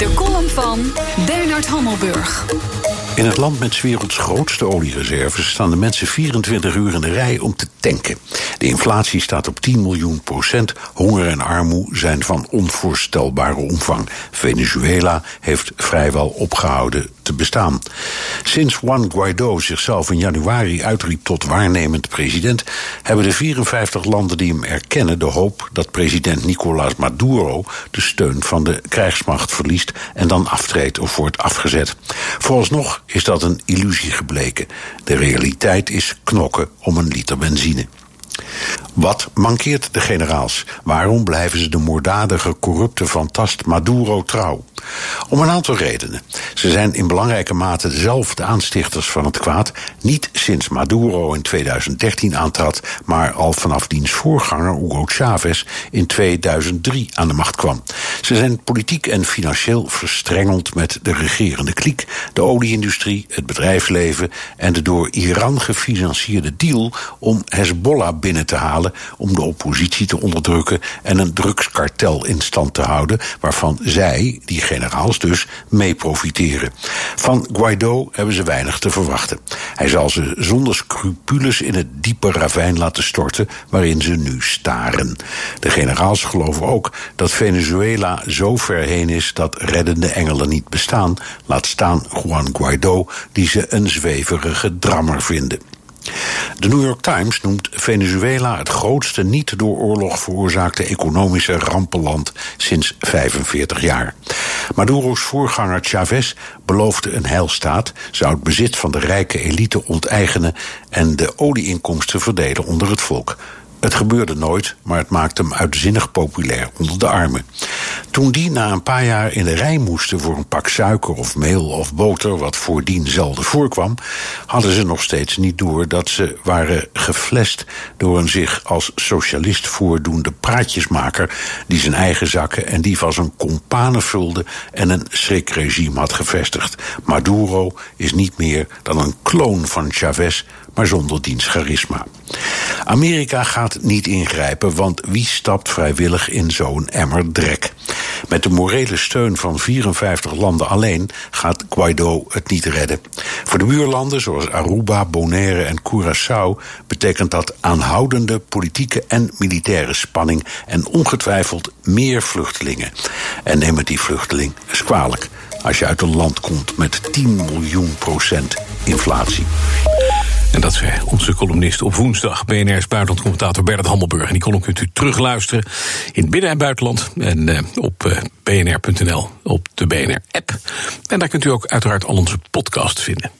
De column van Bernard Hammelburg. In het land met 's werelds grootste oliereserves staan de mensen 24 uur in de rij om te tanken. De inflatie staat op 10 miljoen procent. Honger en armoede zijn van onvoorstelbare omvang. Venezuela heeft vrijwel opgehouden bestaan. Sinds Juan Guaido zichzelf in januari uitriep tot waarnemend president, hebben de 54 landen die hem erkennen de hoop dat president Nicolás Maduro de steun van de krijgsmacht verliest en dan aftreedt of wordt afgezet. Vooralsnog is dat een illusie gebleken. De realiteit is knokken om een liter benzine. Wat mankeert de generaals? Waarom blijven ze de moorddadige, corrupte fantast Maduro trouw? Om een aantal redenen. Ze zijn in belangrijke mate zelf de aanstichters van het kwaad, niet sinds Maduro in 2013 aantrad, maar al vanaf diens voorganger Hugo Chavez in 2003 aan de macht kwam. Ze zijn politiek en financieel verstrengeld met de regerende kliek, de olieindustrie, het bedrijfsleven en de door Iran gefinancierde deal om Hezbollah binnen te halen om de oppositie te onderdrukken en een drugskartel in stand te houden, waarvan zij, die generaals dus, mee profiteren. Van Guaido hebben ze weinig te verwachten. Hij zal ze zonder scrupules in het diepe ravijn laten storten waarin ze nu staren. De generaals geloven ook dat Venezuela zo ver heen is dat reddende engelen niet bestaan, laat staan Juan Guaido, die ze een zweverige drammer vinden. De New York Times noemt Venezuela het grootste niet door oorlog veroorzaakte economische rampenland sinds 45 jaar. Maduro's voorganger Chavez beloofde een heilstaat, zou het bezit van de rijke elite onteigenen en de olieinkomsten verdelen onder het volk. Het gebeurde nooit, maar het maakte hem uitzinnig populair onder de armen. Toen die na een paar jaar in de rij moesten voor een pak suiker of meel of boter, wat voordien zelden voorkwam, hadden ze nog steeds niet door dat ze waren geflest door een zich als socialist voordoende praatjesmaker die zijn eigen zakken en die van zijn kompanen vulde en een schrikregime had gevestigd. Maduro is niet meer dan een kloon van Chavez, maar zonder diens charisma. Amerika gaat niet ingrijpen, want wie stapt vrijwillig in zo'n emmer drek? Met de morele steun van 54 landen alleen gaat Guaido het niet redden. Voor de buurlanden zoals Aruba, Bonaire en Curaçao betekent dat aanhoudende politieke en militaire spanning en ongetwijfeld meer vluchtelingen. En neem het die vluchteling eens kwalijk als je uit een land komt met 10 miljoen procent inflatie. En dat zei onze columnist op woensdag. BNR's buitenlandcommentator Bernard Hammelburg. En die column kunt u terugluisteren in binnen- en buitenland. En uh, op uh, bnr.nl, op de BNR-app. En daar kunt u ook uiteraard al onze podcast vinden.